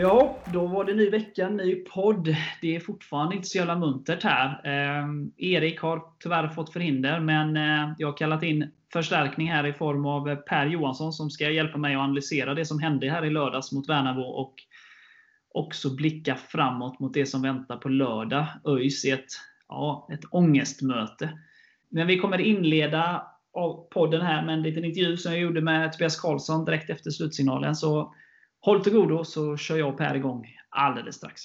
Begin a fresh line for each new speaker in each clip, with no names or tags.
Ja, då var det ny vecka, ny podd. Det är fortfarande inte så jävla muntert här. Eh, Erik har tyvärr fått förhinder, men eh, jag har kallat in förstärkning här i form av eh, Per Johansson som ska hjälpa mig att analysera det som hände här i lördags mot Värnamo och också blicka framåt mot det som väntar på lördag. ÖIS i ett, ja, ett ångestmöte. Men vi kommer inleda podden här med en liten intervju som jag gjorde med Tobias Karlsson direkt efter slutsignalen. Så Håll till godo så kör jag och Per igång alldeles strax.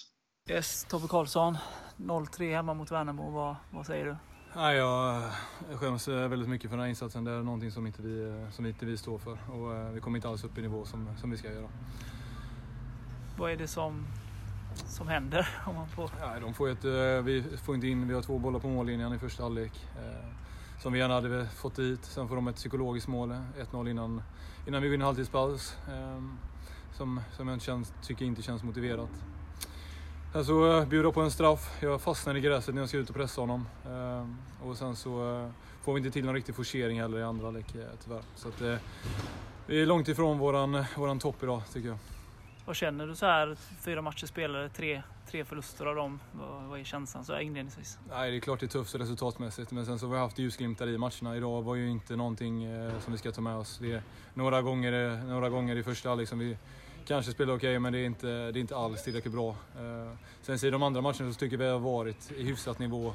Yes, Tobbe Karlsson. 0-3 hemma mot Värnamo. Vad, vad säger du?
Ja, jag skäms väldigt mycket för den här insatsen. Det är någonting som inte vi, som inte vi står för. Och eh, vi kommer inte alls upp i nivå som, som vi ska göra.
Vad är det som, som händer? Om man får...
ja, de får ett, eh, vi får inte in, vi har två bollar på mållinjen i första halvlek. Eh, som vi gärna hade fått dit. Sen får de ett psykologiskt mål, 1-0 innan, innan vi vinner halvtidspaus. Som, som jag känns, tycker inte känns motiverat. Sen så uh, bjuder jag på en straff. Jag fastnar i gräset när jag ska ut och pressa honom. Uh, och sen så uh, får vi inte till någon riktig forcering heller i andra halvlek tyvärr. Så att, vi är långt ifrån våran, våran topp idag tycker jag.
Vad känner du så här? Fyra matcher spelade, tre, tre förluster av dem. Vad, vad är känslan så här inledningsvis?
Nej, det är klart det är tufft resultatmässigt. Men sen så har vi haft ljusglimtar i matcherna. Idag var ju inte någonting som vi ska ta med oss. Det är några gånger, några gånger i första halvlek som vi kanske spelar okej, okay, men det är, inte, det är inte alls tillräckligt bra. Eh, sen i de andra matcherna så tycker vi har varit i hyfsat nivå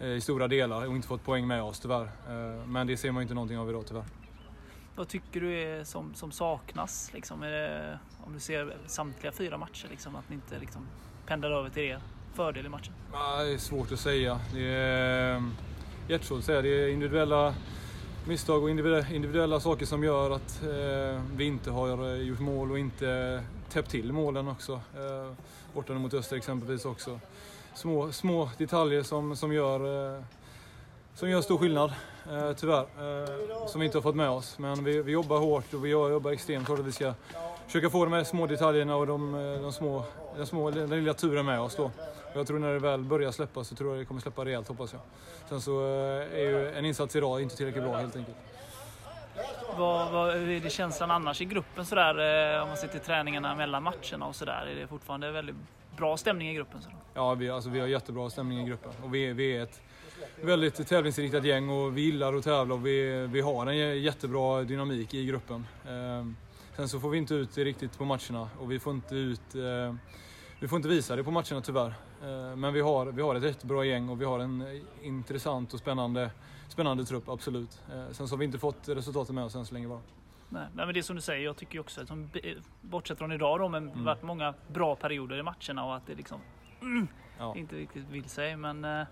eh, i stora delar och inte fått poäng med oss tyvärr. Eh, men det ser man inte någonting av idag tyvärr.
Vad tycker du är som, som saknas? Liksom? Det, om du ser samtliga fyra matcher, liksom, att ni inte liksom, pendlar över till er fördel i matchen?
Ja, det är svårt att säga. Det är jättesvårt att säga. Det är individuella misstag och individuella saker som gör att eh, vi inte har eh, gjort mål och inte täppt till målen också. Eh, borta mot Öster exempelvis också. Små, små detaljer som, som, gör, eh, som gör stor skillnad, eh, tyvärr. Eh, som vi inte har fått med oss. Men vi, vi jobbar hårt och vi jobbar extremt hårt att vi ska försöka få de här små detaljerna och de, eh, de små, den, små, den lilla turen med oss då. Jag tror när det väl börjar släppa så tror jag det kommer släppa rejält hoppas jag. Sen så eh, är ju en insats idag inte tillräckligt bra helt enkelt.
Vad, vad är det känslan annars i gruppen sådär eh, om man ser till träningarna mellan matcherna och sådär? Är det fortfarande väldigt bra stämning i gruppen? Sådär?
Ja, vi, alltså, vi har jättebra stämning i gruppen och vi, vi är ett väldigt tävlingsinriktat gäng och vi gillar att tävla och vi, vi har en jättebra dynamik i gruppen. Eh, sen så får vi inte ut det riktigt på matcherna och vi får inte ut eh, vi får inte visa det på matcherna tyvärr. Eh, men vi har, vi har ett jättebra gäng och vi har en intressant och spännande, spännande trupp, absolut. Eh, sen så har vi inte fått resultaten med oss än så länge bara.
Nej, men det är som du säger, jag tycker också att bortsett från idag då, men mm. varit många bra perioder i matcherna och att det liksom mm, ja. inte riktigt vill sig. Men eh,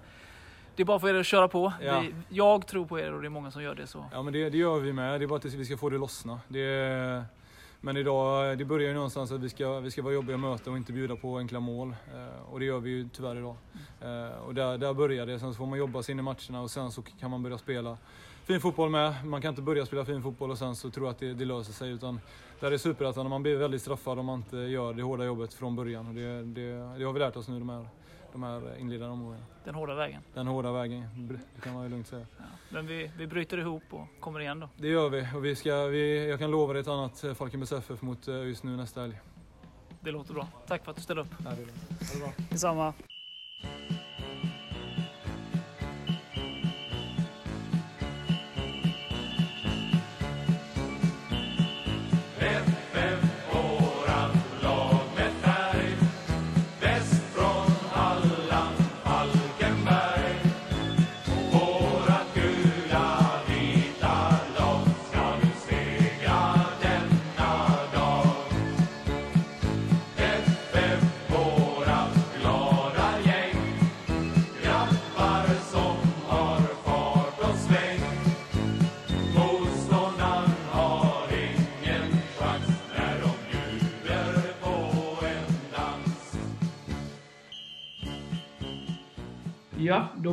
det är bara för er att köra på. Ja. Vi, jag tror på er och det är många som gör det. så.
Ja, men det, det gör vi med. Det är bara att vi ska få det lossna. Det, men idag, det börjar ju någonstans att vi ska, vi ska vara jobbiga möten och inte bjuda på enkla mål. Eh, och det gör vi ju tyvärr idag. Eh, och där, där börjar det. Sen så får man jobba sig in i matcherna och sen så kan man börja spela fin fotboll med. Man kan inte börja spela fin fotboll och sen så tro att det, det löser sig. Utan där är superettan man blir väldigt straffad om man inte gör det hårda jobbet från början. Och det, det, det har vi lärt oss nu de här de här inledande omgångarna.
Den hårda vägen?
Den hårda vägen, det kan man ju lugnt säga. Ja.
Men vi, vi bryter ihop och kommer igen då?
Det gör vi och vi ska, vi, jag kan lova dig ett annat eh, Falkenbergs FF mot eh, just nu nästa helg.
Det låter bra. Tack för att du ställde upp.
Ja, det är bra. Ha det bra.
Detsamma.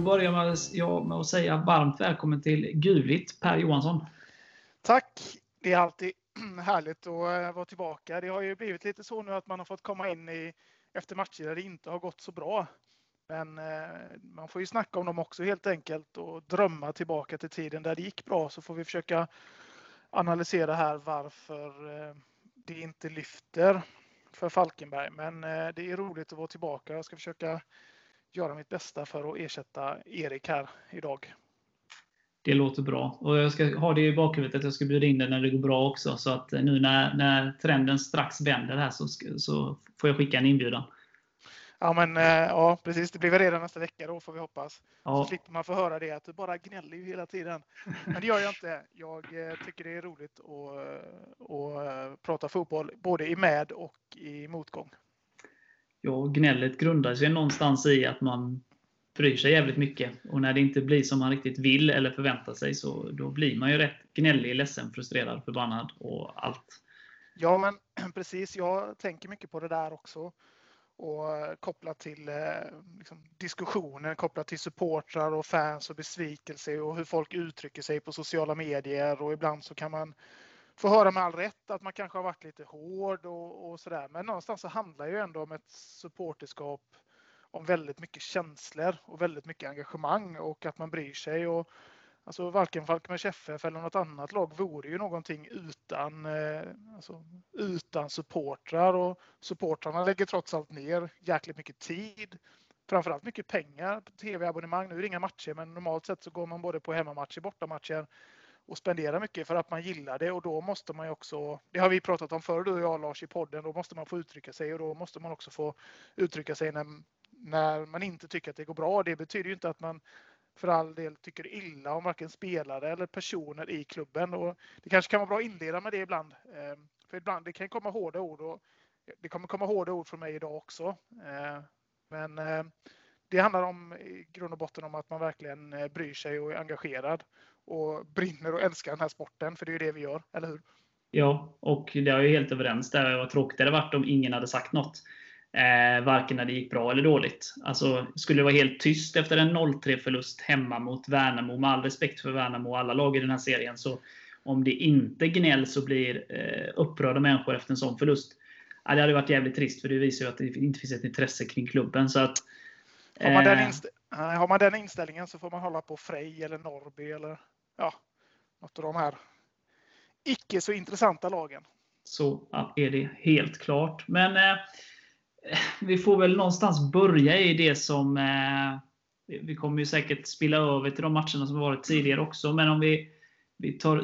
Då börjar jag med att säga varmt välkommen till Gulit, Per Johansson.
Tack! Det är alltid härligt att eh, vara tillbaka. Det har ju blivit lite så nu att man har fått komma in i, efter matcher där det inte har gått så bra. Men eh, man får ju snacka om dem också helt enkelt och drömma tillbaka till tiden där det gick bra så får vi försöka analysera här varför eh, det inte lyfter. för Falkenberg. Men det är roligt att vara tillbaka. Jag ska försöka göra mitt bästa för att ersätta Erik här idag.
Det låter bra. Och jag ska ha det i bakhuvudet att jag ska bjuda in dig när det går bra också. Så att nu när, när trenden strax vänder här så, så får jag skicka en inbjudan.
Ja, men eh, ja, precis. Det blir väl redan nästa vecka då får vi hoppas. Ja. Så slipper man få höra det att du bara gnäller ju hela tiden. Men det gör jag inte. Jag eh, tycker det är roligt att, att prata fotboll både i med och i motgång.
Ja, gnället grundar sig någonstans i att man bryr sig jävligt mycket. Och när det inte blir som man riktigt vill eller förväntar sig så då blir man ju rätt gnällig, ledsen, frustrerad, förbannad och allt.
Ja, men precis. Jag tänker mycket på det där också. Och eh, kopplat till eh, liksom, diskussioner, kopplat till supportrar och fans och besvikelse och hur folk uttrycker sig på sociala medier. Och ibland så kan man få höra med all rätt att man kanske har varit lite hård och, och sådär. Men någonstans så handlar ju ändå om ett supporterskap om väldigt mycket känslor och väldigt mycket engagemang och att man bryr sig. Och, alltså varken Falkenbergs FF eller något annat lag vore ju någonting utan, eh, alltså, utan supportrar och supportrarna lägger trots allt ner jäkligt mycket tid. Framförallt mycket pengar på tv-abonnemang. Nu är det inga matcher men normalt sett så går man både på hemmamatcher, bortamatcher och spendera mycket för att man gillar det och då måste man ju också, det har vi pratat om förr du och jag Lars i podden, då måste man få uttrycka sig och då måste man också få uttrycka sig när när man inte tycker att det går bra. Det betyder ju inte att man för all del tycker illa om varken spelare eller personer i klubben. Och det kanske kan vara bra att inleda med det ibland. Ehm, för ibland det kan komma hårda ord och det kommer komma hårda ord från mig idag också. Ehm, men ehm, det handlar om i grund och botten om att man verkligen eh, bryr sig och är engagerad och brinner och älskar den här sporten, för det är ju det vi gör, eller hur?
Ja, och det är ju helt överens där. Vad tråkigt det hade varit om ingen hade sagt något. Eh, varken när det gick bra eller dåligt. Alltså, skulle det vara helt tyst efter en 0-3 förlust hemma mot Värnamo, med all respekt för Värnamo och alla lag i den här serien, så om det inte gnälls och blir eh, upprörda människor efter en sån förlust, ja, det hade varit jävligt trist, för det visar ju att det inte finns ett intresse kring klubben. Så att,
eh... har, man den eh, har man den inställningen så får man hålla på Frej eller Norrby eller ja, något av de här icke så intressanta lagen.
Så är det helt klart. Men eh, vi får väl någonstans börja i det som eh, vi kommer ju säkert spilla över till de matcherna som varit tidigare också. Men om vi, vi tar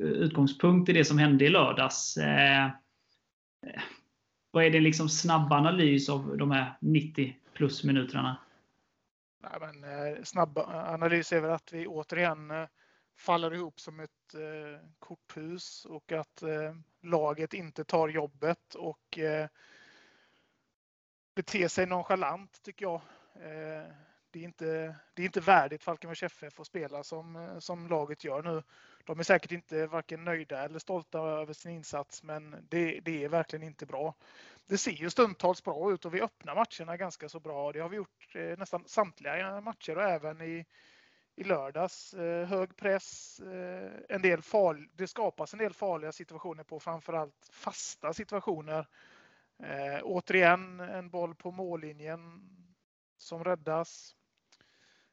utgångspunkt i det som hände i lördags. Eh, vad är det liksom snabb analys av de här 90 plus minuterna?
Nej, men, eh, snabb analys är väl att vi återigen eh, faller ihop som ett eh, korthus och att eh, laget inte tar jobbet och eh, beter sig nonchalant tycker jag. Eh, det är inte, det är inte värdigt Falkenbergs FF att spela som, eh, som laget gör nu. De är säkert inte varken nöjda eller stolta över sin insats, men det, det är verkligen inte bra. Det ser ju stundtals bra ut och vi öppnar matcherna ganska så bra. Det har vi gjort eh, nästan samtliga matcher och även i, i lördags. Eh, hög press, eh, en del far, det skapas en del farliga situationer på framförallt fasta situationer Eh, återigen en boll på mållinjen som räddas.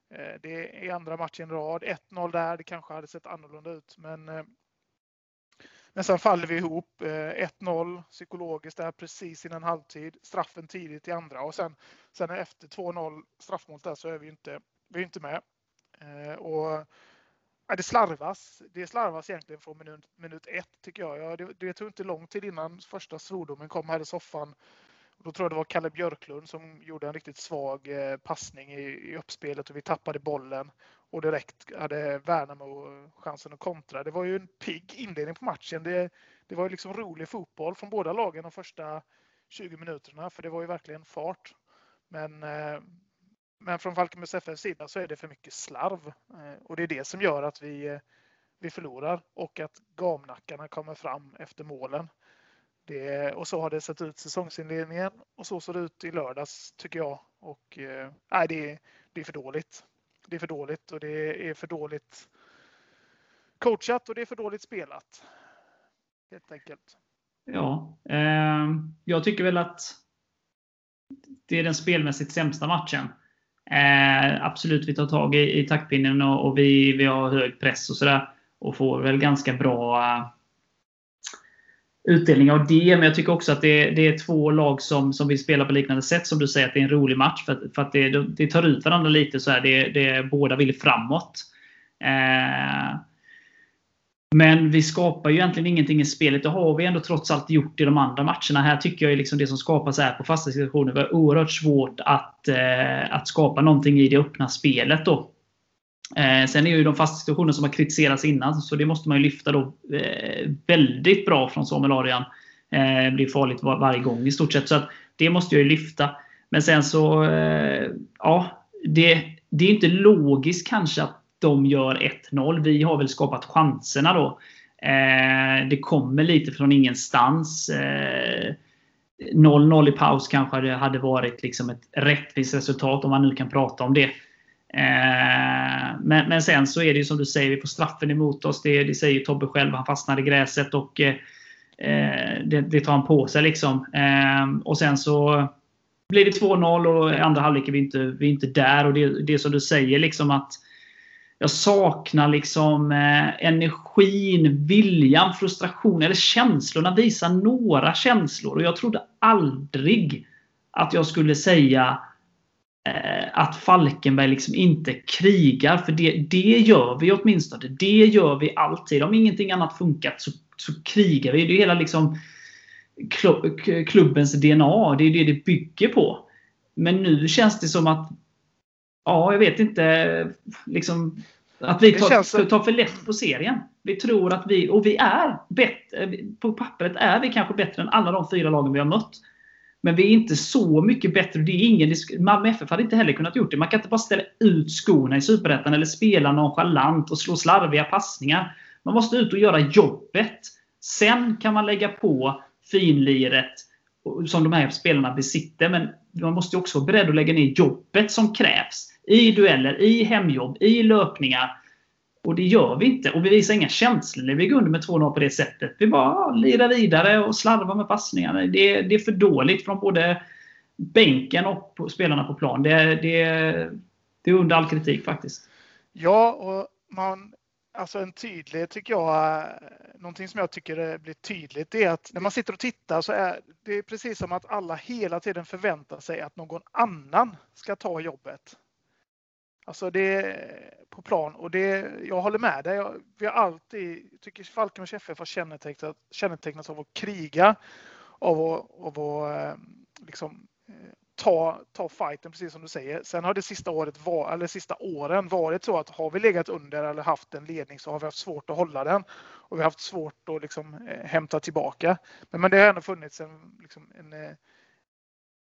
Eh, det är andra matchen i rad. 1-0 där, det kanske hade sett annorlunda ut. Men, eh, men sen faller vi ihop. Eh, 1-0 psykologiskt där precis innan halvtid. Straffen tidigt i andra och sen, sen efter 2-0 straffmål där så är vi inte, vi är inte med. Eh, och Ja, det slarvas. Det slarvas egentligen från minut, minut ett tycker jag. Ja, det, det tog inte lång tid innan första svordomen kom här i soffan. Då tror jag det var Kalle Björklund som gjorde en riktigt svag eh, passning i, i uppspelet och vi tappade bollen. Och direkt hade Värnamo chansen att kontra. Det var ju en pigg inledning på matchen. Det, det var ju liksom rolig fotboll från båda lagen de första 20 minuterna, för det var ju verkligen fart. Men eh, men från Falkenbergs FFs sida så är det för mycket slarv eh, och det är det som gör att vi, eh, vi förlorar och att gamnackarna kommer fram efter målen. Det, och så har det sett ut säsongsinledningen och så såg det ut i lördags tycker jag. Och, eh, nej, det, det är för dåligt. Det är för dåligt och det är för dåligt coachat och det är för dåligt spelat. Helt enkelt.
Ja, eh, jag tycker väl att det är den spelmässigt sämsta matchen. Eh, absolut, vi tar tag i, i taktpinnen och, och, vi, vi har hög press och sådär. Och får väl ganska bra eh, utdelning av det. Men jag tycker också att det, det, är två lag som, som vill spela på liknande sätt. Som du säger, att det är en rolig match. För, för att det, det tar ut varandra lite. så här, det, det, Båda vill framåt. Eh, men vi skapar ju egentligen ingenting i spelet. Det har vi ändå trots allt gjort i de andra matcherna. Här tycker jag liksom det som skapas är på fasta situationer. Det var oerhört svårt att, eh, att skapa någonting i det öppna spelet. Då. Eh, sen är ju de fasta situationerna som har kritiserats innan, så det måste man ju lyfta då eh, väldigt bra från Samuel Arian. Eh, blir farligt var, varje gång i stort sett. Så att det måste jag ju lyfta. Men sen så, eh, ja. Det, det är inte logiskt kanske att de gör 1-0. Vi har väl skapat chanserna då. Eh, det kommer lite från ingenstans. 0-0 eh, i paus kanske det hade varit liksom ett rättvist resultat om man nu kan prata om det. Eh, men, men sen så är det ju som du säger, vi får straffen emot oss. Det, det säger Tobbe själv. Han fastnar i gräset och eh, eh, det, det, tar han på sig. liksom. Eh, och sen så blir det 2-0 och i andra halvlek är vi inte, vi är inte där. Och det, det är som du säger, liksom att jag saknar liksom eh, energin, viljan, frustrationen eller känslorna. Visa några känslor. Och jag trodde aldrig att jag skulle säga Eh, att Falkenberg liksom inte krigar. För det, det gör vi åtminstone. Det gör vi alltid. Om ingenting annat funkat så, så krigar vi. Det är hela liksom klubbens DNA. Det är det det bygger på. Men nu känns det som att Ja, jag vet inte. Liksom, att vi tar, känns... tar för lätt på serien. Vi tror att vi, och vi är bättre. På pappret är vi kanske bättre än alla de fyra lagen vi har mött. Men vi är inte så mycket bättre. Det är ingen, Malmö FF hade inte heller kunnat gjort det. Man kan inte bara ställa ut skorna i Superettan eller spela nonchalant och slå slarviga passningar. Man måste ut och göra jobbet. Sen kan man lägga på finliret som de här spelarna besitter. Men man måste också vara beredd att lägga ner jobbet som krävs. I dueller, i hemjobb, i löpningar. Och det gör vi inte. Och vi visar inga känslor när vi går under med 2-0 på det sättet. Vi bara lirar vidare och slarvar med passningarna. Det, det är för dåligt från både bänken och spelarna på plan. Det, det, det är under all kritik faktiskt.
Ja, och man, alltså en tydlig, tycker jag, eh, någonting som jag tycker blir tydligt, det är att när man sitter och tittar så är det precis som att alla hela tiden förväntar sig att någon annan ska ta jobbet. Alltså det är på plan och det, jag håller med dig. Vi har alltid, tycker Falkenbergs FF har kännetecknat, kännetecknats av att kriga, av att, av att eh, liksom, eh, ta, ta fighten, precis som du säger. Sen har det sista, året var, eller sista åren varit så att har vi legat under eller haft en ledning så har vi haft svårt att hålla den och vi har haft svårt att liksom, eh, hämta tillbaka. Men, men det har ändå funnits en, liksom, en eh,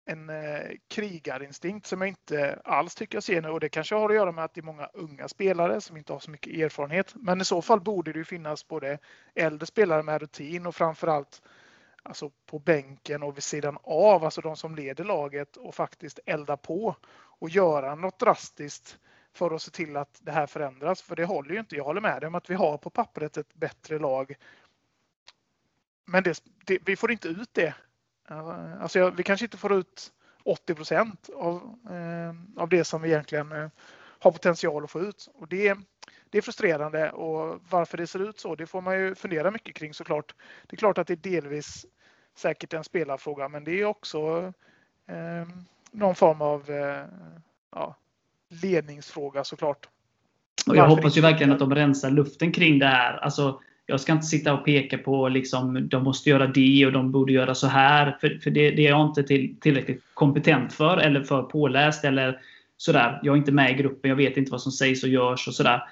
en eh, krigarinstinkt som jag inte alls tycker jag ser nu och det kanske har att göra med att det är många unga spelare som inte har så mycket erfarenhet. Men i så fall borde det ju finnas både äldre spelare med rutin och framförallt alltså på bänken och vid sidan av, alltså de som leder laget och faktiskt elda på och göra något drastiskt för att se till att det här förändras. För det håller ju inte. Jag håller med dig om att vi har på pappret ett bättre lag. Men det, det, vi får inte ut det Alltså vi kanske inte får ut 80 procent av, eh, av det som vi egentligen eh, har potential att få ut. Och det, det är frustrerande och varför det ser ut så, det får man ju fundera mycket kring såklart. Det är klart att det delvis säkert en spelarfråga, men det är också eh, någon form av eh, ja, ledningsfråga såklart.
Och jag hoppas ju verkligen att de rensar luften kring det här. Alltså, jag ska inte sitta och peka på liksom, de måste göra det och de borde göra så här. För, för det, det, är jag inte till, tillräckligt kompetent för eller för påläst. Eller sådär. Jag är inte med i gruppen, jag vet inte vad som sägs och görs. och sådär.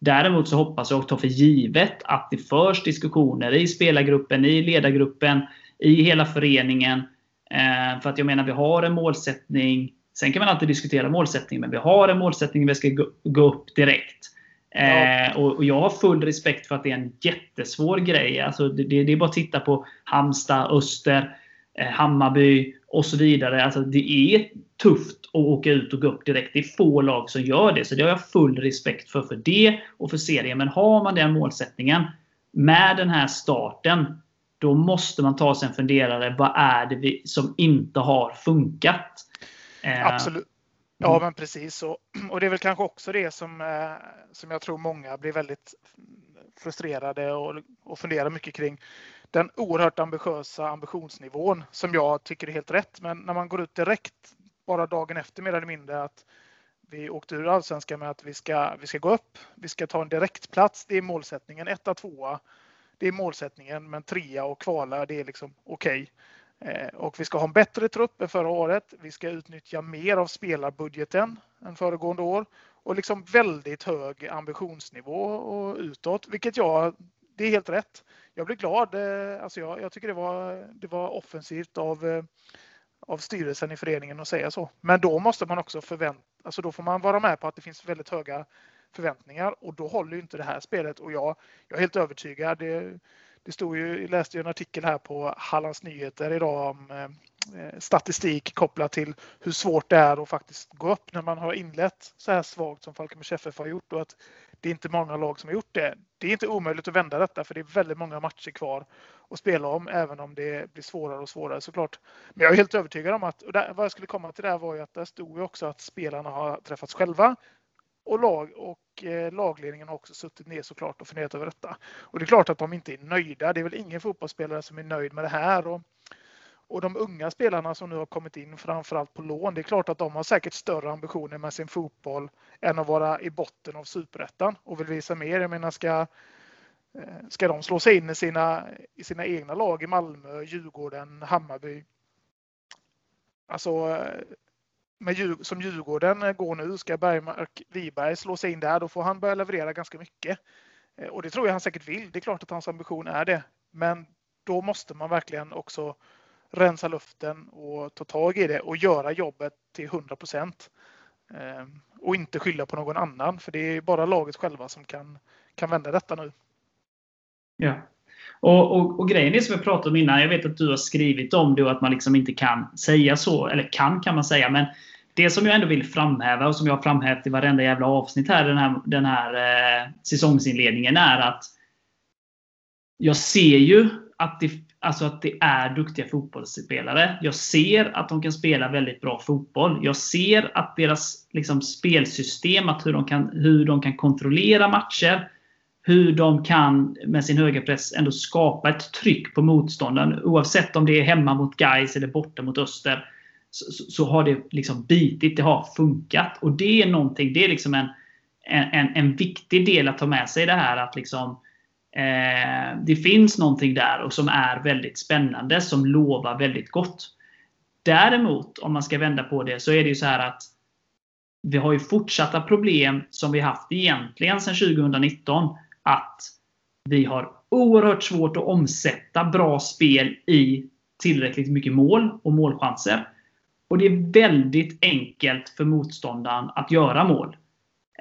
Däremot så hoppas jag och tar för givet att det förs diskussioner i spelargruppen, i ledargruppen, i hela föreningen. Eh, för att jag menar, vi har en målsättning. Sen kan man alltid diskutera målsättning, men vi har en målsättning vi ska gå, upp direkt. Eh, och, jag har full respekt för att det är en jättesvår grej. Alltså det, det är bara att titta på Halmstad, Öster, eh, Hammarby och så vidare. Alltså det är tufft att åka ut och gå upp direkt. Det är få lag som gör det. Så det har jag full respekt för, för det och för serien. Men har man den målsättningen med den här starten, då måste man ta sig en funderare. Vad är det vi, som inte har funkat?
Eh, Absolut. Ja, mm. men precis. Och, och det är väl kanske också det som, eh, som jag tror många blir väldigt frustrerade och, och funderar mycket kring. den oerhört ambitiösa ambitionsnivån som jag tycker är helt rätt. Men när man går ut direkt bara dagen efter mer eller mindre att vi åkte ur allsvenskan med att vi ska, vi ska gå upp. Vi ska ta en direktplats. Det är målsättningen. Etta, tvåa. Det är målsättningen. Men trea och kvala, det är liksom okej. Okay. Eh, och vi ska ha en bättre trupp än förra året. Vi ska utnyttja mer av spelarbudgeten än föregående år och liksom väldigt hög ambitionsnivå och utåt, vilket jag, det är helt rätt. Jag blir glad. Eh, alltså jag, jag tycker det var, det var offensivt av, eh, av styrelsen i föreningen att säga så. Men då måste man också förvänta, alltså då får man vara med på att det finns väldigt höga förväntningar och då håller ju inte det här spelet och jag, jag är helt övertygad. Det, det stod ju, jag läste ju en artikel här på Hallands Nyheter idag om eh, eh, statistik kopplat till hur svårt det är att faktiskt gå upp när man har inlett så här svagt som Falkenbergs FF har gjort och att det är inte många lag som har gjort det. Det är inte omöjligt att vända detta för det är väldigt många matcher kvar att spela om även om det blir svårare och svårare såklart. Men jag är helt övertygad om att, och där, vad jag skulle komma till där var ju att där stod ju också att spelarna har träffats själva och, lag, och eh, lagledningen har också suttit ner såklart och funderat över detta. Och det är klart att de inte är nöjda. Det är väl ingen fotbollsspelare som är nöjd med det här. Och och de unga spelarna som nu har kommit in, framförallt på lån, det är klart att de har säkert större ambitioner med sin fotboll än att vara i botten av superettan och vill visa mer. Jag menar, ska, eh, ska de slå sig in i sina, i sina egna lag i Malmö, Djurgården, Hammarby? Alltså, eh, med, som Djurgården eh, går nu, ska Bergmark Wiberg slå sig in där, då får han börja leverera ganska mycket. Eh, och det tror jag han säkert vill. Det är klart att hans ambition är det. Men då måste man verkligen också rensa luften och ta tag i det och göra jobbet till 100 procent. Ehm, och inte skylla på någon annan, för det är bara laget själva som kan, kan vända detta nu.
Ja. Och, och, och, grejen är som jag pratade om innan, jag vet att du har skrivit om det och att man liksom inte kan säga så, eller kan kan man säga, men det som jag ändå vill framhäva och som jag har framhävt i varenda jävla avsnitt här den här, den här eh, säsongsinledningen är att jag ser ju att det Alltså att det är duktiga fotbollsspelare. Jag ser att de kan spela väldigt bra fotboll. Jag ser att deras liksom, spelsystem, att hur, de kan, hur de kan kontrollera matcher, hur de kan med sin höga press ändå skapa ett tryck på motståndaren. Oavsett om det är hemma mot Gais eller borta mot Öster. Så, så, har det liksom bitit. Det har funkat. Och det är någonting, det är liksom en, en, en viktig del att ta med sig det här att liksom Eh, det finns någonting där och som är väldigt spännande, som lovar väldigt gott. Däremot, om man ska vända på det, så är det ju så här att vi har ju fortsatta problem som vi haft egentligen sedan 2019. Att vi har oerhört svårt att omsätta bra spel i tillräckligt mycket mål och målchanser. Och det är väldigt enkelt för motståndaren att göra mål.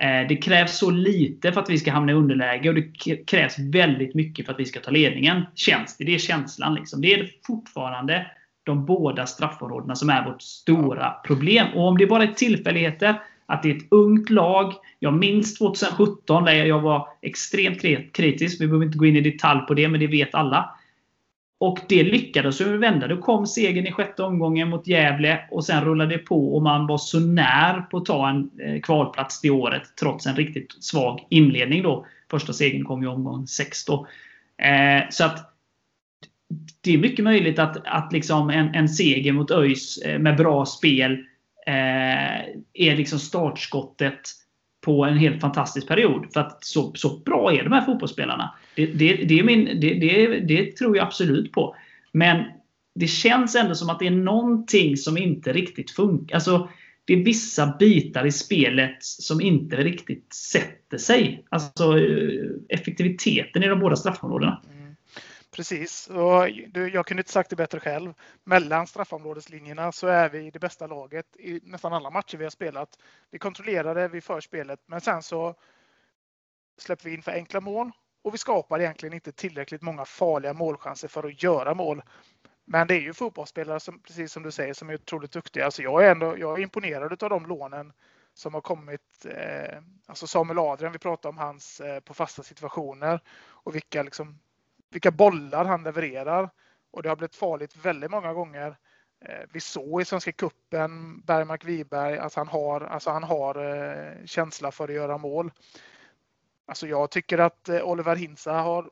Eh, det krävs så lite för att vi ska hamna i underläge och det krävs väldigt mycket för att vi ska ta ledningen. Känns det. Det är känslan. Liksom. Det är fortfarande de båda straffområdena som är vårt stora problem. Och om det bara är tillfälligheter, att det är ett ungt lag. Jag minns 2017 där jag var extremt kritisk. Vi behöver inte gå in i detalj på det, men det vet alla. Och det lyckades vi vända. Då kom segern i sjätte omgången mot Gävle och sen rullade det på och man var så när på att ta en eh, kvalplats det året trots en riktigt svag inledning. Då. Första segern kom i omgång 6. Då. Eh, så att det är mycket möjligt att, att liksom en, en seger mot ÖIS eh, med bra spel Eh, är liksom startskottet på en helt fantastisk period. För att så, så bra är de här fotbollsspelarna. Det, det, det, är min, det, det, det tror jag absolut på. Men det känns ändå som att det är någonting som inte riktigt funkar. Alltså, det är vissa bitar i spelet som inte riktigt sätter sig. Alltså eh, effektiviteten i de båda straffområdena.
Precis, och jag kunde inte sagt det bättre själv. Mellan straffområdeslinjerna så är vi det bästa laget i nästan alla matcher vi har spelat. Vi kontrollerade vid vi för spelet, men sen så släpper vi in för enkla mål och vi skapar egentligen inte tillräckligt många farliga målchanser för att göra mål. Men det är ju fotbollsspelare som, precis som du säger, som är otroligt duktiga. Alltså jag är ändå, jag är imponerad av de lånen som har kommit. Eh, alltså Samuel Adrian, vi pratade om hans eh, på fasta situationer och vilka, liksom, vilka bollar han levererar. Och det har blivit farligt väldigt många gånger. Eh, vi såg i Svenska Kuppen Bergmark Wiberg att han har, alltså han har eh, känsla för att göra mål. Alltså jag tycker att eh, Oliver Hinsa har,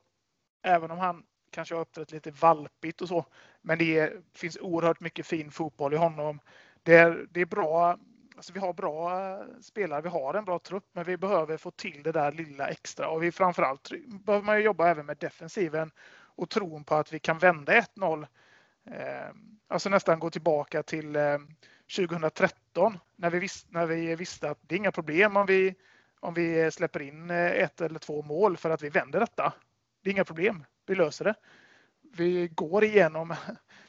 även om han kanske har uppträtt lite valpigt och så. Men det finns oerhört mycket fin fotboll i honom. Det är, det är bra. Alltså vi har bra eh, spelare, vi har en bra trupp, men vi behöver få till det där lilla extra. Och vi framförallt behöver man jobba även med defensiven och tron på att vi kan vända 1-0. Eh, alltså nästan gå tillbaka till ehm, 2013 när vi, visste, när vi visste att det är inga problem om vi, om vi släpper in eh, ett eller två mål för att vi vänder detta. Det är inga problem. Vi löser det. Vi går igenom,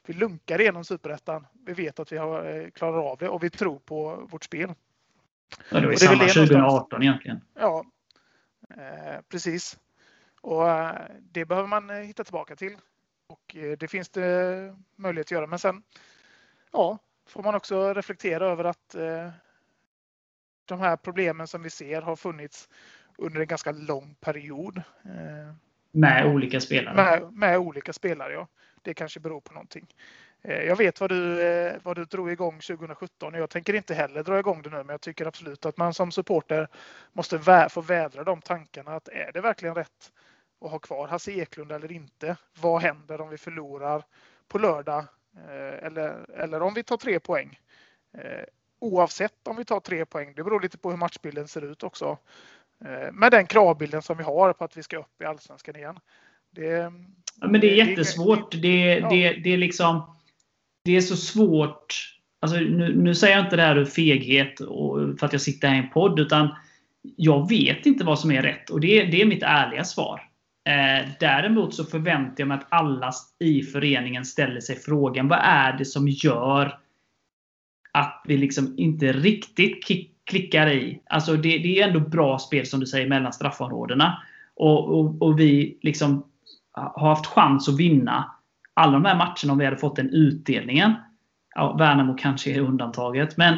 vi lunkar igenom superettan. Vi vet att vi har, eh, klarar av det och vi tror på vårt spel.
Ja, det var ju samma 2018 egentligen.
Ja, eh, precis. Och eh, det behöver man hitta tillbaka till. Och eh, det finns det möjlighet att göra. Men sen ja, får man också reflektera över att de här problemen som vi ser har funnits under en ganska lång period.
Med olika spelare?
Med, med olika spelare, ja. Det kanske beror på någonting. Eh, jag vet vad du, eh, vad du drog igång 2017 och jag tänker inte heller dra igång det nu, men jag tycker absolut att man som supporter måste vä få vädra de tankarna. Att är det verkligen rätt att ha kvar Hasse Eklund eller inte? Vad händer om vi förlorar på lördag eh, eller, eller om vi tar tre poäng? Oavsett om vi tar tre poäng, det beror lite på hur matchbilden ser ut också. Eh, med den kravbilden som vi har på att vi ska upp i allsvenskan igen.
Det, ja, men det är jättesvårt. Det, ja. det, det, är liksom, det är så svårt. Alltså, nu, nu säger jag inte det här ur feghet och för att jag sitter här i en podd, utan jag vet inte vad som är rätt. Och det, det är mitt ärliga svar. Eh, däremot så förväntar jag mig att alla i föreningen ställer sig frågan, vad är det som gör att vi liksom inte riktigt klickar i. Alltså det, det är ändå bra spel som du säger mellan straffområdena. Och, och, och, vi liksom har haft chans att vinna alla de här matcherna om vi hade fått den utdelningen. Ja, Värnamo kanske är undantaget. Men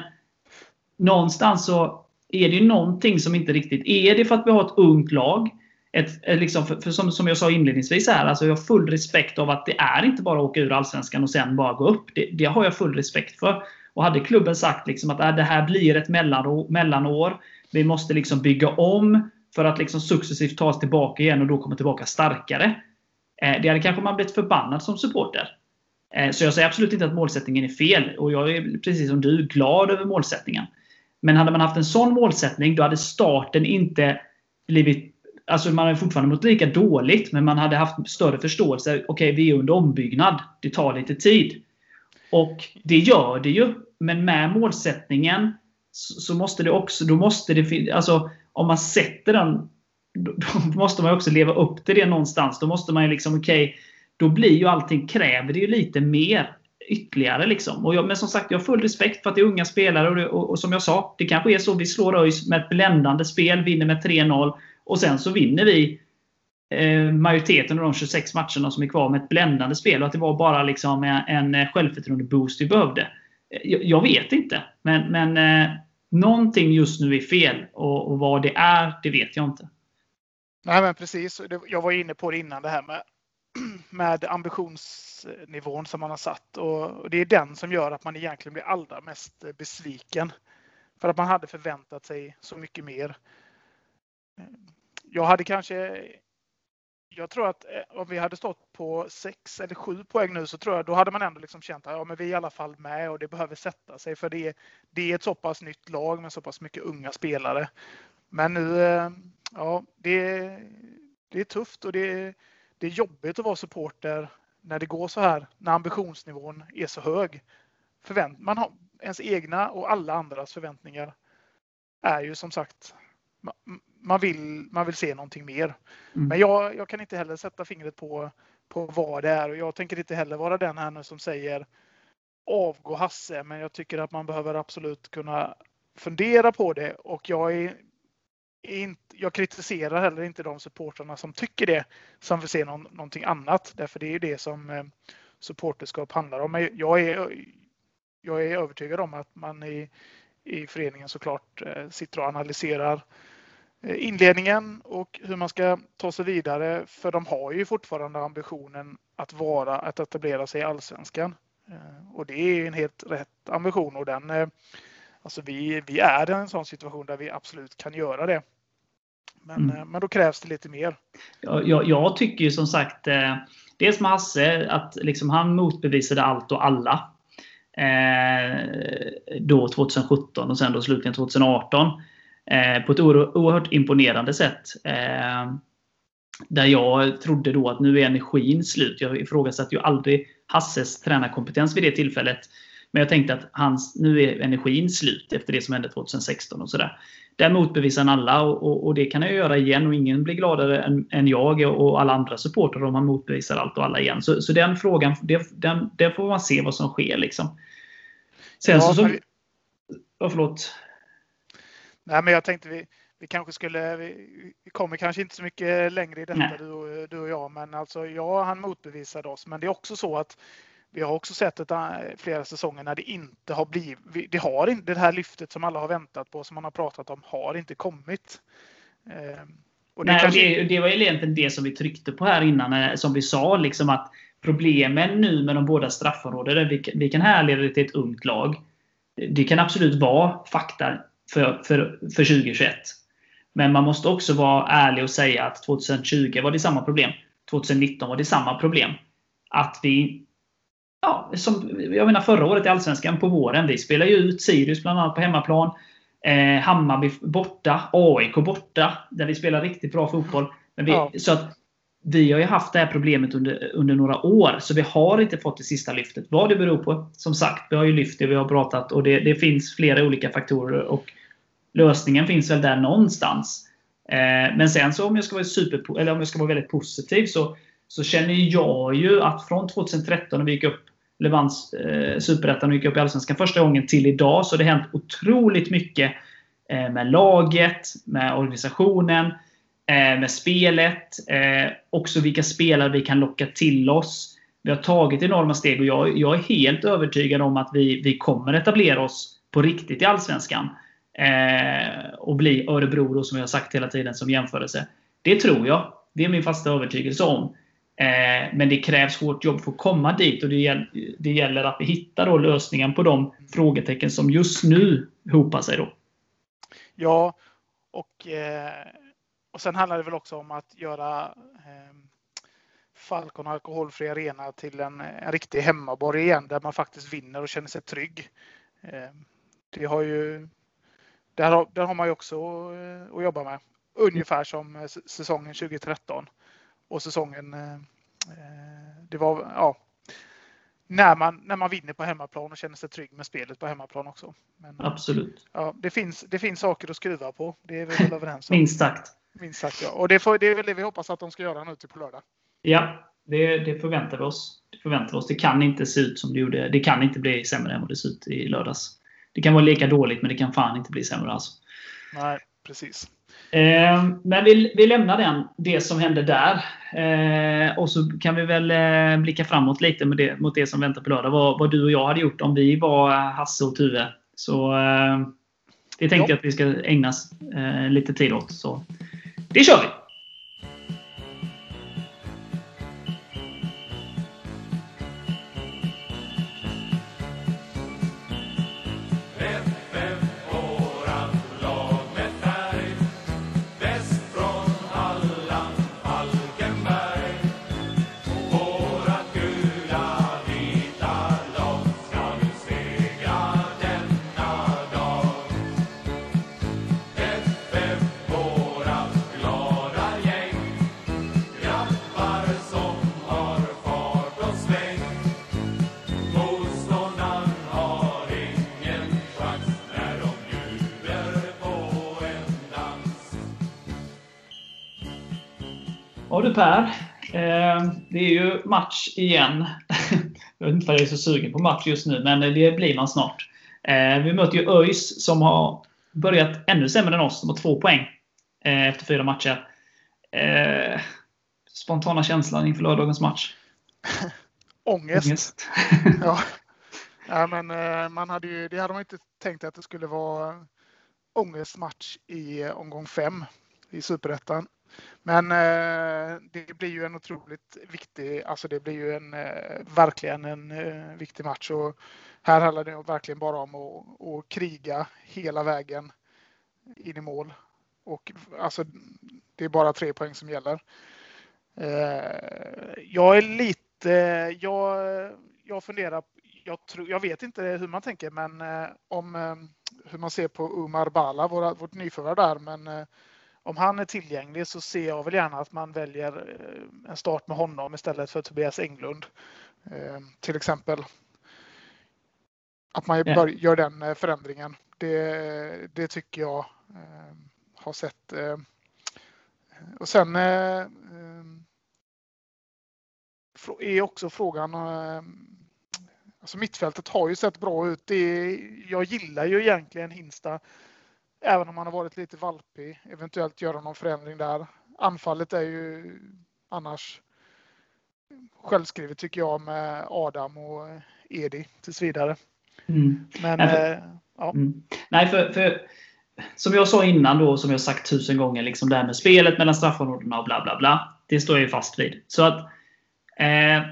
någonstans så är det ju någonting som inte riktigt... Är det för att vi har ett ungt lag? Ett, liksom, för, för som, som jag sa inledningsvis här, alltså jag har full respekt av att det är inte bara att åka ur Allsvenskan och sen bara gå upp. Det, det har jag full respekt för. Och hade klubben sagt liksom att äh, det här blir ett mellanår, vi måste liksom bygga om för att liksom successivt ta oss tillbaka igen och då komma tillbaka starkare. Eh, det hade kanske man blivit förbannad som supporter. Eh, så jag säger absolut inte att målsättningen är fel. Och jag är precis som du glad över målsättningen. Men hade man haft en sån målsättning, då hade starten inte blivit... Alltså man hade fortfarande mått lika dåligt, men man hade haft större förståelse. Okej, okay, vi är under ombyggnad. Det tar lite tid. Och det gör det ju. Men med målsättningen så måste det också, då måste det alltså om man sätter den, då måste man också leva upp till det någonstans. Då måste man ju liksom, okej, okay, då blir ju allting, kräver det ju lite mer ytterligare. Liksom. Och jag, men som sagt, jag har full respekt för att det är unga spelare. Och, det, och, och som jag sa, det kanske är så vi slår ÖIS med ett bländande spel, vinner med 3-0. Och sen så vinner vi eh, majoriteten av de 26 matcherna som är kvar med ett bländande spel. Och att det var bara liksom en, en självförtroende-boost vi behövde. Jag, jag vet inte. Men, men eh, någonting just nu är fel. Och, och, vad det är, det vet jag inte.
Nej, men precis. Jag var inne på det innan, det här med, med ambitionsnivån som man har satt. Och det är den som gör att man egentligen blir allra mest besviken. För att man hade förväntat sig så mycket mer. Jag hade kanske jag tror att eh, om vi hade stått på sex eller sju poäng nu så tror jag då hade man ändå liksom känt att ja, men vi är i alla fall med och det behöver sätta sig för det, det är ett så pass nytt lag med så pass mycket unga spelare. Men nu, eh, ja, det, det är tufft och det, det är jobbigt att vara supporter när det går så här, när ambitionsnivån är så hög. Förvänt man har ens egna och alla andras förväntningar är ju som sagt man vill, man vill se någonting mer. Mm. Men jag, jag kan inte heller sätta fingret på, på vad det är och jag tänker inte heller vara den här nu som säger avgå Hasse, men jag tycker att man behöver absolut kunna fundera på det och jag är, inte, jag kritiserar heller inte de supportrarna som tycker det, som vill se någon, någonting annat, därför det är ju det som eh, supporterskap handlar om. Men jag är, jag är övertygad om att man i, i föreningen såklart eh, sitter och analyserar inledningen och hur man ska ta sig vidare. För de har ju fortfarande ambitionen att vara, att etablera sig i allsvenskan. Eh, och det är en helt rätt ambition och den, eh, alltså vi, vi är i en sån situation där vi absolut kan göra det. Men, mm. men då krävs det lite mer.
Jag, jag, jag tycker ju som sagt dels med Hasse, att liksom han motbevisade allt och alla. Eh, då 2017 och sen då slutligen 2018. Eh, på ett oerhört imponerande sätt. Eh, där jag trodde då att nu är energin slut. Jag ifrågasatte ju aldrig Hasses tränarkompetens vid det tillfället. Men jag tänkte att hans, nu är energin slut efter det som hände 2016 och sådär. Där motbevisar han alla och, och, och, det kan jag göra igen och ingen blir gladare än, än jag och alla andra supportrar om han motbevisar allt och alla igen. Så, så den frågan, det, den, där får man se vad som sker liksom. Sen ja, så... så oh, förlåt.
Nej, men jag tänkte vi, vi kanske skulle, vi, vi kommer kanske inte så mycket längre i detta du, du, och jag, men alltså ja, han motbevisade oss. Men det är också så att vi har också sett ett, äh, flera säsonger när det inte har blivit, det har inte, det här lyftet som alla har väntat på, som man har pratat om, har inte kommit.
Ehm, och det, Nej, kanske... det, det var egentligen det som vi tryckte på här innan, eh, som vi sa, liksom att problemen nu med de båda straffområdena, vi, vi kan härleda det till ett ungt lag. Det kan absolut vara fakta för, för, för 2021. Men man måste också vara ärlig och säga att 2020 var det samma problem. 2019 var det samma problem. Att vi Ja, som, jag menar förra året i Allsvenskan på våren. Vi spelade ju ut Sirius bland annat på hemmaplan. Eh, Hammarby borta. AIK borta. Där vi spelar riktigt bra fotboll. Vi, ja. Så att vi har ju haft det här problemet under, under några år. Så vi har inte fått det sista lyftet. Vad det beror på, som sagt, vi har ju lyft det, vi har pratat och det, det finns flera olika faktorer. Och lösningen finns väl där någonstans. Eh, men sen så om jag ska vara super, eller om jag ska vara väldigt positiv så, så känner jag ju att från 2013 när vi gick upp Levans vann eh, Superettan och gick upp i Allsvenskan första gången till idag så har det hänt otroligt mycket eh, med laget, med organisationen, eh, med spelet. Eh, också vilka spelare vi kan locka till oss. Vi har tagit enorma steg och jag, jag är helt övertygad om att vi, vi kommer etablera oss på riktigt i Allsvenskan. Eh, och bli Örebro, då, som jag har sagt hela tiden, som jämförelse. Det tror jag. Det är min fasta övertygelse om. Eh, men det krävs hårt jobb för att komma dit och det gäller, det gäller att vi hittar då lösningen på de frågetecken som just nu hopar sig. Då.
Ja, och, eh, och sen handlar det väl också om att göra eh, Falcon Alkoholfri Arena till en, en riktig hemmaborg igen där man faktiskt vinner och känner sig trygg. Eh, det har ju där har, där har man ju också att jobba med. Ungefär som säsongen 2013 och säsongen. Eh, eh, det var ja, när man, när man vinner på hemmaplan och känner sig trygg med spelet på hemmaplan också.
Men, Absolut.
Ja, det, finns, det finns saker att skruva på. Det är vi väl överens om.
Minst sagt.
Minst sagt ja. Och det, får, det är väl det vi hoppas att de ska göra nu till på lördag.
Ja, det, det förväntar vi oss. Det förväntar oss. Det kan inte se ut som det gjorde. Det kan inte bli sämre än vad det såg ut i lördags. Det kan vara lika dåligt, men det kan fan inte bli sämre alltså.
Nej, precis.
Eh, men vi, vi lämnar den, det som hände där. Eh, och så kan vi väl eh, blicka framåt lite med det, mot det som väntar på lördag. Vad, vad, du och jag hade gjort om vi var Hasse och Tuve. Så det tänkte jag att vi ska ägna lite tid åt. Så det kör vi! Per. Eh, det är ju match igen. jag vet inte vad jag är så sugen på match just nu, men det blir man snart. Eh, vi möter ju ÖIS som har börjat ännu sämre än oss. De har två poäng eh, efter fyra matcher. Spontana känslan inför lördagens match?
Ångest. Ångest. ja. ja, men man hade ju, det hade man inte tänkt att det skulle vara ångestmatch i omgång fem i Superettan. Men eh, det blir ju en otroligt viktig, alltså det blir ju en, eh, verkligen en eh, viktig match. Och här handlar det verkligen bara om att, att kriga hela vägen in i mål. Och alltså, det är bara tre poäng som gäller. Eh, jag är lite, jag, jag funderar, jag, tror, jag vet inte hur man tänker, men eh, om eh, hur man ser på Umar Bala, våra, vårt nyförvärv där, men om han är tillgänglig så ser jag väl gärna att man väljer en start med honom istället för Tobias Englund. Till exempel. Att man gör den förändringen. Det, det tycker jag har sett. Och sen är också frågan. Eh, alltså mittfältet har ju sett bra ut. Det, jag gillar ju egentligen Hinsta. Även om han har varit lite valpig. Eventuellt göra någon förändring där. Anfallet är ju annars självskrivet tycker jag med Adam och Edi tills vidare. Mm. Men, Nej, för, äh, ja.
Mm. Nej, för, för, som jag sa innan då, som jag sagt tusen gånger, liksom det här med spelet mellan straffområdena och bla bla bla. Det står jag ju fast vid. Så att Eh,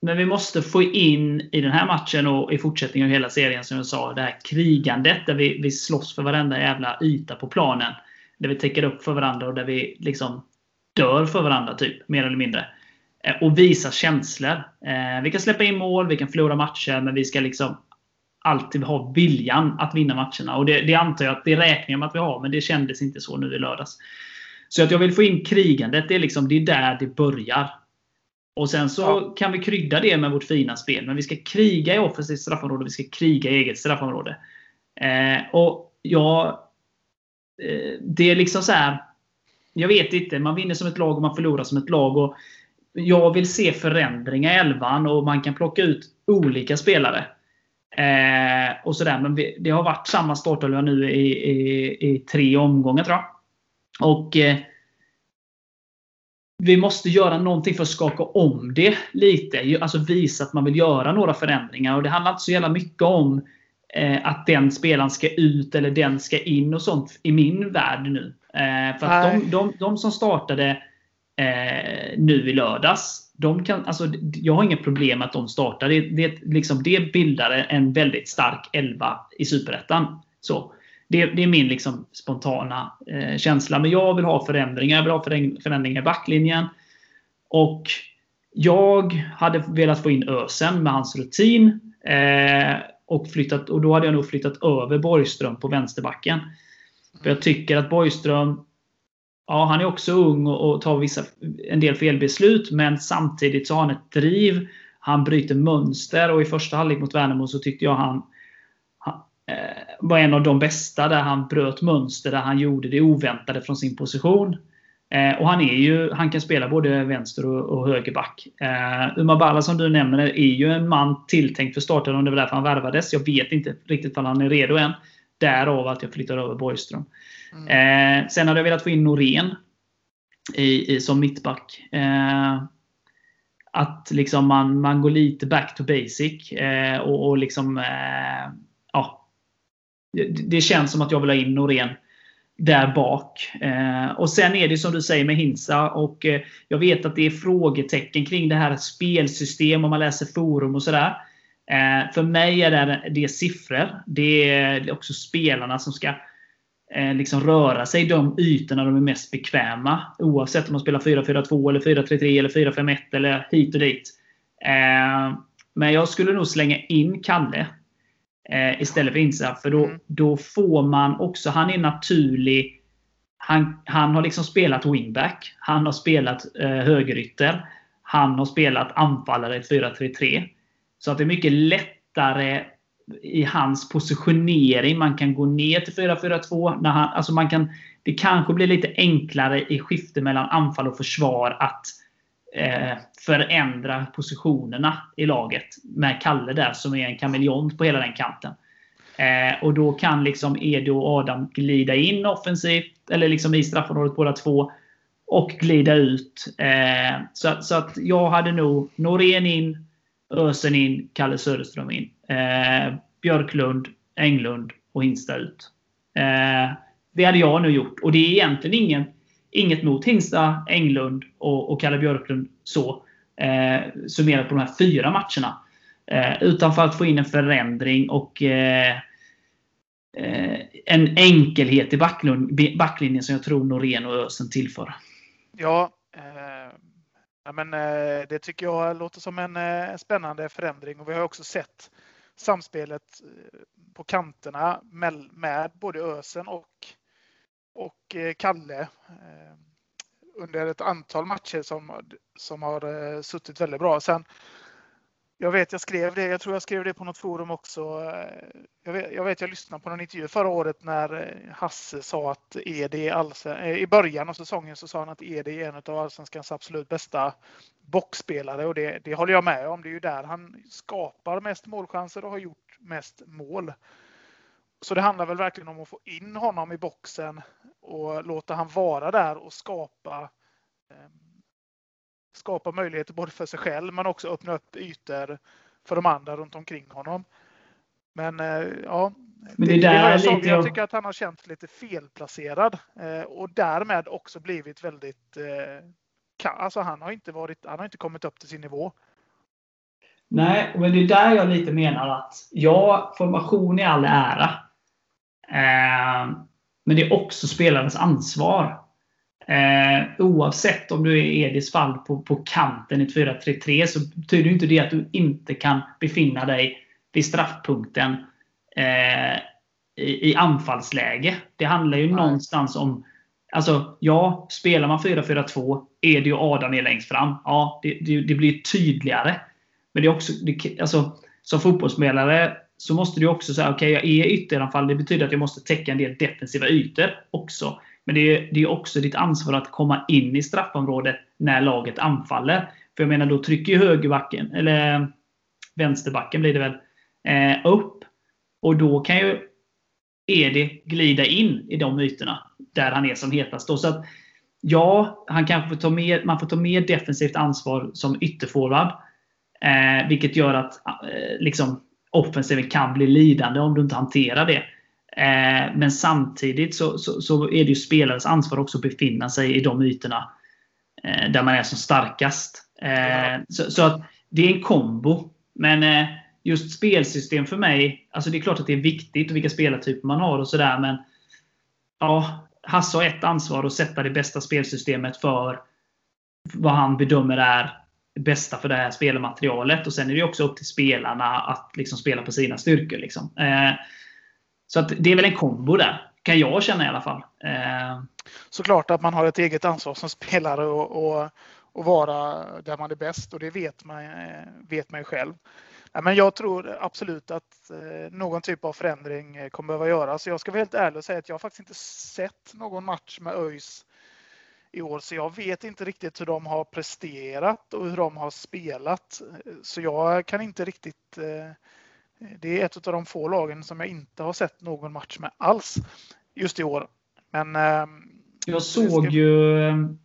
men vi måste få in i den här matchen och i fortsättningen av hela serien, som jag sa, det här krigandet där vi, vi slåss för varenda jävla yta på planen. Där vi täcker upp för varandra och där vi liksom dör för varandra, typ. Mer eller mindre. Eh, och visa känslor. Eh, vi kan släppa in mål, vi kan förlora matcher, men vi ska liksom alltid ha viljan att vinna matcherna. Och det, det antar jag att det räknar jag med att vi har, men det kändes inte så nu i lördags. Så att jag vill få in krigandet, det är, liksom, det är där det börjar. Och sen så ja. kan vi krydda det med vårt fina spel. Men vi ska kriga i offensivt straffområde, vi ska kriga i eget straffområde. Eh, och ja, eh, det är liksom så här. Jag vet inte. Man vinner som ett lag och man förlorar som ett lag. Och jag vill se förändringar i elvan och man kan plocka ut olika spelare. Eh, och sådär. Men vi, det har varit samma startelva nu i, i, i, tre omgångar tror jag. Och eh, vi måste göra någonting för att skaka om det lite. Alltså visa att man vill göra några förändringar. Och Det handlar inte så jävla mycket om eh, att den spelaren ska ut eller den ska in och sånt i min värld nu. Eh, för att de, de, de, som startade eh, nu i lördags, de kan, alltså, jag har inga problem med att de startar. Det, det, liksom, det bildar en väldigt stark elva i Superettan. Så. Det, det är min liksom spontana eh, känsla. Men jag vill ha förändringar. Jag vill ha förändringar i backlinjen. Och jag hade velat få in Ösen med hans rutin. Eh, och, flyttat, och då hade jag nog flyttat över Borgström på vänsterbacken. För jag tycker att Borgström Ja, han är också ung och, och tar vissa, en del felbeslut, men samtidigt så har han ett driv. Han bryter mönster och i första halvlek mot Värnamo så tyckte jag han Eh, var en av de bästa där han bröt mönster, där han gjorde det oväntade från sin position. Eh, och han, är ju, han kan spela både vänster och, och högerback. Eh, Umar som du nämner är ju en man tilltänkt för starten och det var därför han värvades. Jag vet inte riktigt om han är redo än. Därav att jag flyttar över Borgström. Mm. Eh, sen hade jag velat få in Norén i, i, som mittback. Eh, att liksom man, man går lite back to basic eh, och, och liksom eh, ja, det känns som att jag vill ha in Norén där bak. Eh, och Sen är det som du säger med Hinsa. Och, eh, jag vet att det är frågetecken kring det här spelsystem om man läser forum och sådär. Eh, för mig är det, det siffror. Det är också spelarna som ska eh, liksom röra sig i de ytorna de är mest bekväma. Oavsett om man spelar 4-4-2, eller 4-3-3 eller 4-5-1 eller hit och dit. Eh, men jag skulle nog slänga in Kalle eh, istället för Insa. För då, mm. då får man också, han är naturlig. Han, han har liksom spelat wingback. Han har spelat eh, högerytter. Han har spelat anfallare i 4-3-3. Så att det är mycket lättare i hans positionering. Man kan gå ner till 4-4-2. När han, alltså man kan, det kanske blir lite enklare i skifte mellan anfall och försvar att Eh, förändra positionerna i laget. Med Kalle där som är en kameleont på hela den kanten. Eh, och då kan liksom Edo och Adam glida in offensivt, eller liksom i straffområdet båda två. Och glida ut. Eh, så, så att jag hade nog Norén in, Ösen in, Kalle Söderström in. Eh, Björklund, Englund och Hinsta ut. Eh, det hade jag nu gjort. Och det är egentligen ingen Inget mot Hinsta, Englund och, och Kalle Björklund så. Eh, summerat på de här fyra matcherna. Eh, utan för att få in en förändring och eh, eh en enkelhet i backlinjen som jag tror Norén och Ösen tillför.
Ja, eh, Ja, men, eh, det tycker jag låter som en eh, spännande förändring och vi har också sett samspelet eh, på kanterna med, med både Ösen och, och eh, Kalle eh, under ett antal matcher som, som har eh, suttit väldigt bra. Sen jag vet, jag skrev det. Jag tror jag skrev det på något forum också. Jag vet, jag, vet, jag lyssnade på någon intervju förra året när Hasse sa att Ed alltså, i början av säsongen så sa han att Ed är en av allsvenskans absolut bästa boxspelare och det, det håller jag med om. Det är ju där han skapar mest målchanser och har gjort mest mål. Så det handlar väl verkligen om att få in honom i boxen och låta han vara där och skapa skapa möjligheter både för sig själv men också öppna upp ytor för de andra runt omkring honom. Men eh, ja, men det, det, det jag, lite... jag tycker att han har känt lite felplacerad eh, och därmed också blivit väldigt... Eh, alltså han har inte varit, han har inte kommit upp till sin nivå.
Nej, men det är där jag lite menar att ja, formation är all ära. Eh, men det är också spelarens ansvar. Eh, oavsett om du är Edis fall på, på kanten i ett 4-3-3 så betyder inte det att du inte kan befinna dig vid straffpunkten eh, i, i anfallsläge. Det handlar ju Nej. någonstans om Alltså, ja, spelar man 4-4-2, Edi och Adam är längst fram. Ja, det, det, det blir tydligare. Men det är också, det, alltså, som fotbollsspelare så måste du också säga, okej, okay, jag är ytteranfall. Det betyder att jag måste täcka en del defensiva ytor också. Men det är, det är också ditt ansvar att komma in i straffområdet när laget anfaller. För jag menar, då trycker ju högerbacken, eller vänsterbacken blir det väl, eh, upp. Och då kan ju Edi glida in i de ytorna där han är som hetast. Då. Så att, ja, han kanske får ta mer, man får ta mer defensivt ansvar som ytterforward. Eh, vilket gör att eh, liksom, offensiven kan bli lidande om du inte hanterar det. Eh, men samtidigt så, så, så, är det ju spelarens ansvar också att befinna sig i de ytorna eh, där man är som starkast. Eh, så, så, att det är en kombo. Men eh, just spelsystem för mig, alltså det är klart att det är viktigt och vilka spelartyper man har och sådär. Men ja, Hasse har ett ansvar att sätta det bästa spelsystemet för vad han bedömer är bästa för det här spelmaterialet. Och Sen är det också upp till spelarna att liksom spela på sina styrkor. Liksom. Eh, så att det är väl en kombo där, kan jag känna i alla fall. Eh.
Såklart att man har ett eget ansvar som spelare och, och, och vara där man är bäst och det vet man, eh, vet man ju själv. Men jag tror absolut att eh, någon typ av förändring kommer behöva göras. Jag ska vara helt ärlig och säga att jag faktiskt inte sett någon match med ÖIS i år, så jag vet inte riktigt hur de har presterat och hur de har spelat. Så jag kan inte riktigt det är ett av de få lagen som jag inte har sett någon match med alls just i år. Men, ehm,
jag såg ska... ju ehm,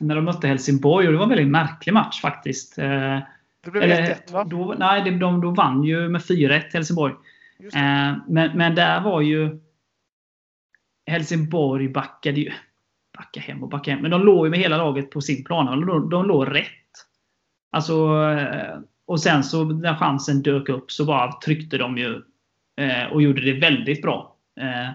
när de mötte Helsingborg och det var en väldigt märklig match faktiskt. Eh,
det blev 1-1 va?
Då, nej, de, de vann ju med 4-1 Helsingborg. Eh, men, men där var ju Helsingborg backade ju backa hem och backa hem. Men de låg ju med hela laget på sin plan. De, de låg rätt. Alltså, eh, och sen så när chansen dök upp så bara tryckte de ju eh, och gjorde det väldigt bra. Eh,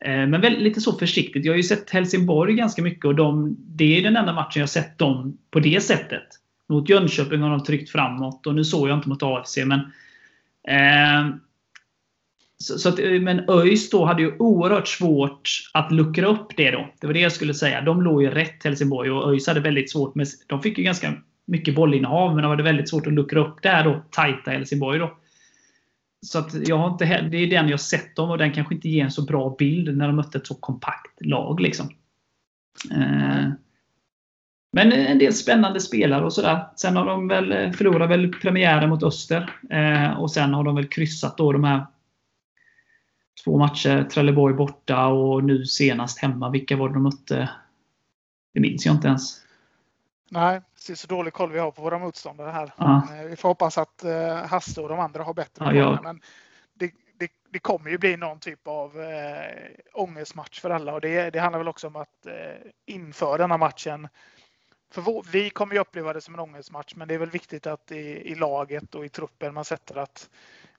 men väl, lite så försiktigt. Jag har ju sett Helsingborg ganska mycket och de, det är den enda matchen jag sett dem på det sättet. Mot Jönköping har de tryckt framåt och nu såg jag inte mot AFC. Men, eh, så, så att, eh, men ÖIS då hade ju oerhört svårt att luckra upp det då. Det var det jag skulle säga. De låg ju rätt Helsingborg och ÖIS hade väldigt svårt med... De fick ju ganska mycket bollinnehav, men de hade väldigt svårt att luckra upp det här då, tajta Helsingborg. Då. Så att jag har inte, det är den jag sett dem och den kanske inte ger en så bra bild när de mötte ett så kompakt lag. Liksom. Eh, men en del spännande spelare och sådär. Sen har de väl eh, förlorat väl premiären mot Öster. Eh, och sen har de väl kryssat då de här två matcher. Trelleborg borta och nu senast hemma. Vilka var det de mötte? Det minns jag inte ens.
Nej, det är så dålig koll vi har på våra motståndare här. Ja. Eh, vi får hoppas att uh, Hasse och de andra har bättre ja, ja. Men det, det, det, kommer ju bli någon typ av uh, ångestmatch för alla och det, det handlar väl också om att uh, inför denna matchen för vår, vi kommer ju uppleva det som en ångestmatch, men det är väl viktigt att i, i laget och i truppen man sätter att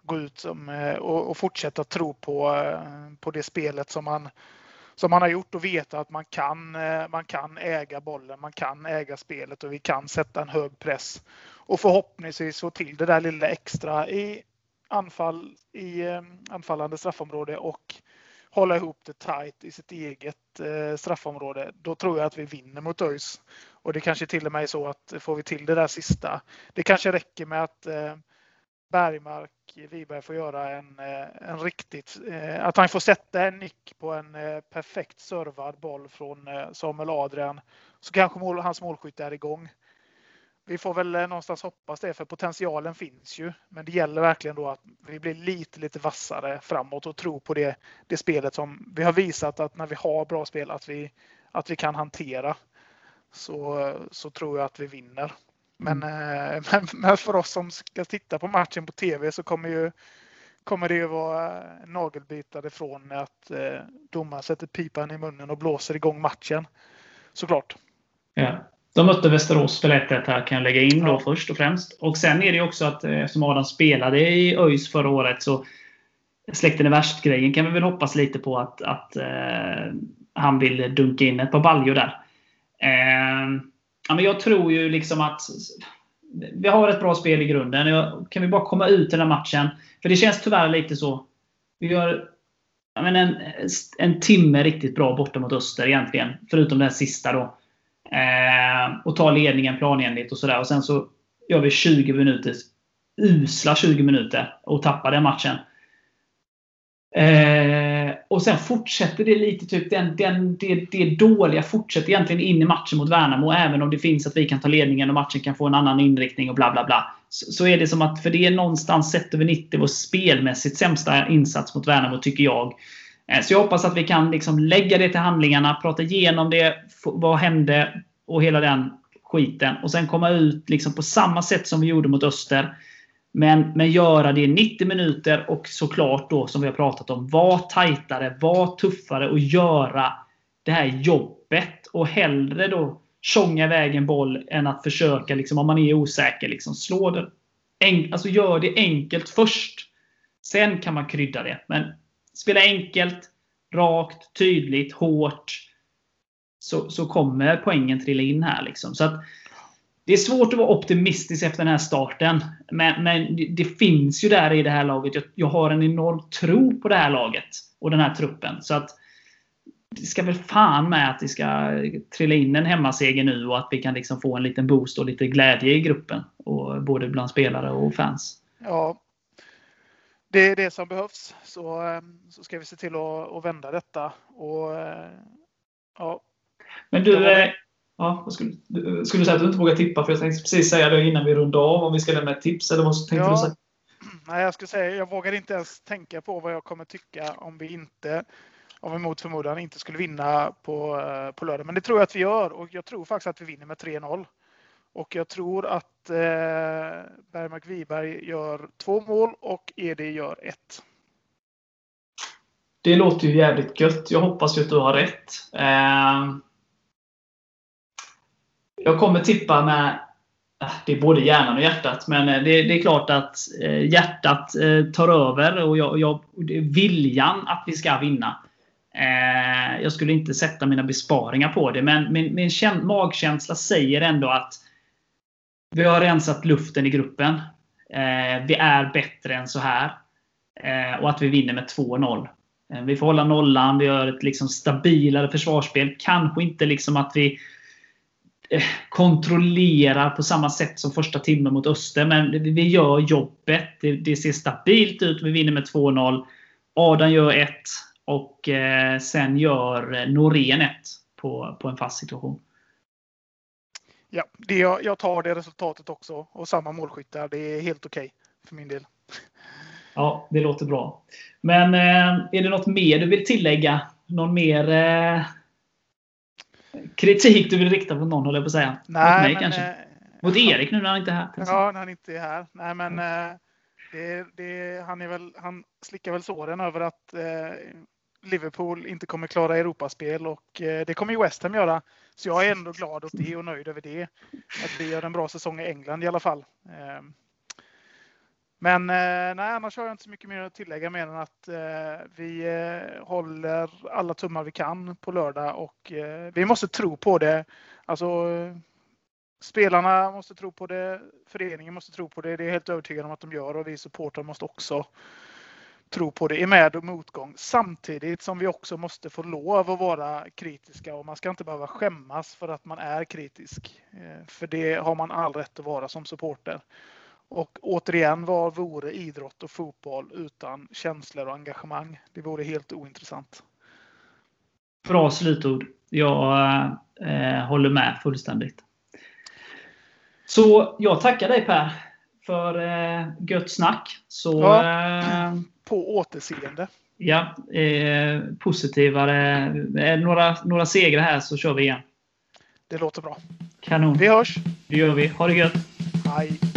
gå ut som, eh, och, och fortsätta tro på, eh, på det spelet som man som man har gjort och veta att man kan, eh, man kan äga bollen, man kan äga spelet och vi kan sätta en hög press. Och förhoppningsvis få till det där lilla extra i anfall i anfallande straffområde och hålla ihop det tight i sitt eget eh, straffområde. Då tror jag att vi vinner mot ÖIS. Och det kanske till och med är så att får vi till det där sista. Det kanske räcker med att Bergmark, Wiberg får göra en, eh, en riktigt, eh, att han får sätta en nick på en eh, perfekt servad boll från Samuel Adrian. Så kanske mål, hans målskytte är igång. Vi får väl någonstans hoppas det, för potentialen finns ju. Men det gäller verkligen då att vi blir lite, lite vassare framåt och tror på det, det spelet som vi har visat att när vi har bra spel att vi, att vi kan hantera. Så, så tror jag att vi vinner. Men, mm. Eh, men, men, för oss som ska titta på matchen på tv så kommer, ju, kommer det ju vara nagelbitare från att eh, domaren sätter pipan i munnen och blåser igång matchen. Såklart.
Ja. De mötte Västerås för 1 här kan jag lägga in då ja. först och främst. Och sen är det också att eh, eftersom Adam spelade i ÖIS förra året så släkten är värst-grejen kan vi väl hoppas lite på att, att eh, han vill dunka in ett par baljor där. Eh, Ja, men jag tror ju liksom att vi har ett bra spel i grunden. Kan vi bara komma ut i den här matchen? För det känns tyvärr lite så. Vi gör men en, en timme riktigt bra borta mot Öster egentligen. Förutom den sista då. Eh, och tar ledningen planenligt och sådär. Och sen så gör vi 20 minuter, usla 20 minuter och tappar den matchen. Eh, Eh, och sen fortsätter det lite, typ den, den, det, det dåliga fortsätter egentligen in i matchen mot Värnamo. Även om det finns att vi kan ta ledningen och matchen kan få en annan inriktning och bla bla bla. Så, så är det som att, för det är någonstans sett över 90 vår spelmässigt sämsta insats mot Värnamo, tycker jag. Eh, så jag hoppas att vi kan liksom lägga det till handlingarna, prata igenom det, vad hände och hela den skiten. Och sen komma ut liksom på samma sätt som vi gjorde mot Öster. Men, men göra det i 90 minuter och såklart då som vi har pratat om, var tajtare, var tuffare och göra det här jobbet. Och hellre då tjonga iväg en boll än att försöka, liksom, om man är osäker, liksom, slå den. En, alltså gör det enkelt först. Sen kan man krydda det. Men spela enkelt, rakt, tydligt, hårt. Så, så kommer poängen trilla in här. Liksom. Så att, det är svårt att vara optimistisk efter den här starten. Men, men det finns ju där i det här laget. Jag, jag, har en enorm tro på det här laget och den här truppen. Så att det ska väl fan med att det ska trilla in en hemmaseger nu och att vi kan liksom få en liten boost och lite glädje i gruppen. Och både bland spelare och fans.
Ja, det är det som behövs. Så, eh, så ska vi se till att, att vända detta. Och, eh, ja.
Men du, Ja, vad skulle, skulle du säga att du inte vågar tippa? För jag tänkte precis säga det innan vi rundar av. Om vi ska lämna ett tips eller vad tänkte ja. du säga?
Nej, jag skulle säga jag vågar inte ens tänka på vad jag kommer tycka om vi inte om vi mot förmodan inte skulle vinna på, eh, på lördag. Men det tror jag att vi gör och jag tror faktiskt att vi vinner med 3-0. Och jag tror att eh, Bergmark Wiberg gör två mål och Edi gör ett.
Det låter ju jävligt gött. Jag hoppas ju att du har rätt. Eh, jag kommer tippa med äh, det är både hjärnan och hjärtat, men äh, det, det är klart att äh, hjärtat tar över och jag, jag, viljan att vi ska vinna. Jag skulle inte sätta mina besparingar på det, men min, min magkänsla säger ändå att vi har rensat luften i gruppen. Vi är bättre än så här. Och att vi vinner med 2-0. Vi får hålla nollan, vi gör ett liksom stabilare försvarsspel. Kanske inte liksom att vi kontrollerar på samma sätt som första timmen mot Öster. Men vi gör jobbet. Det, det ser stabilt ut. Vi vinner med 2-0. Adam gör 1 och eh, sen gör Norén 1 på, på en fast situation.
Ja, det, jag tar det resultatet också och samma målskyttar. Det är helt okej okay för min del.
Ja, det låter bra. Men eh, är det något mer du vill tillägga? Någon mer eh, kritik du vill rikta mot någon, håller jag på att säga. Nej, mot mig men, kanske. Eh, mot Erik nu när han inte är här.
Ja, när han inte är här. Nej, men mm. det, det, han, är väl, han slickar väl såren över att eh, Liverpool inte kommer klara Europaspel och eh, det kommer ju West Ham göra. Så jag är ändå glad åt det och nöjd över det. Att vi gör en bra säsong i England i alla fall. Men eh, nej, annars har jag inte så mycket mer att tillägga mer än att eh, vi eh, håller alla tummar vi kan på lördag och eh, vi måste tro på det. Alltså, spelarna måste tro på det, föreningen måste tro på det. Det är jag helt övertygad om att de gör och vi supportrar måste också tro på det i med och motgång. Samtidigt som vi också måste få lov att vara kritiska och man ska inte behöva skämmas för att man är kritisk. Eh, för det har man all rätt att vara som supporter. Och återigen, vad vore idrott och fotboll utan känslor och engagemang? Det vore helt ointressant.
Bra slutord. Jag eh, håller med fullständigt. Så jag tackar dig Per för eh, gött snack. Så, ja,
eh, på återseende.
Ja, eh, positivare. Eh, några, några segrar här så kör vi igen.
Det låter bra.
Kanon.
Vi hörs.
Det gör vi. Ha det gött.
Hej.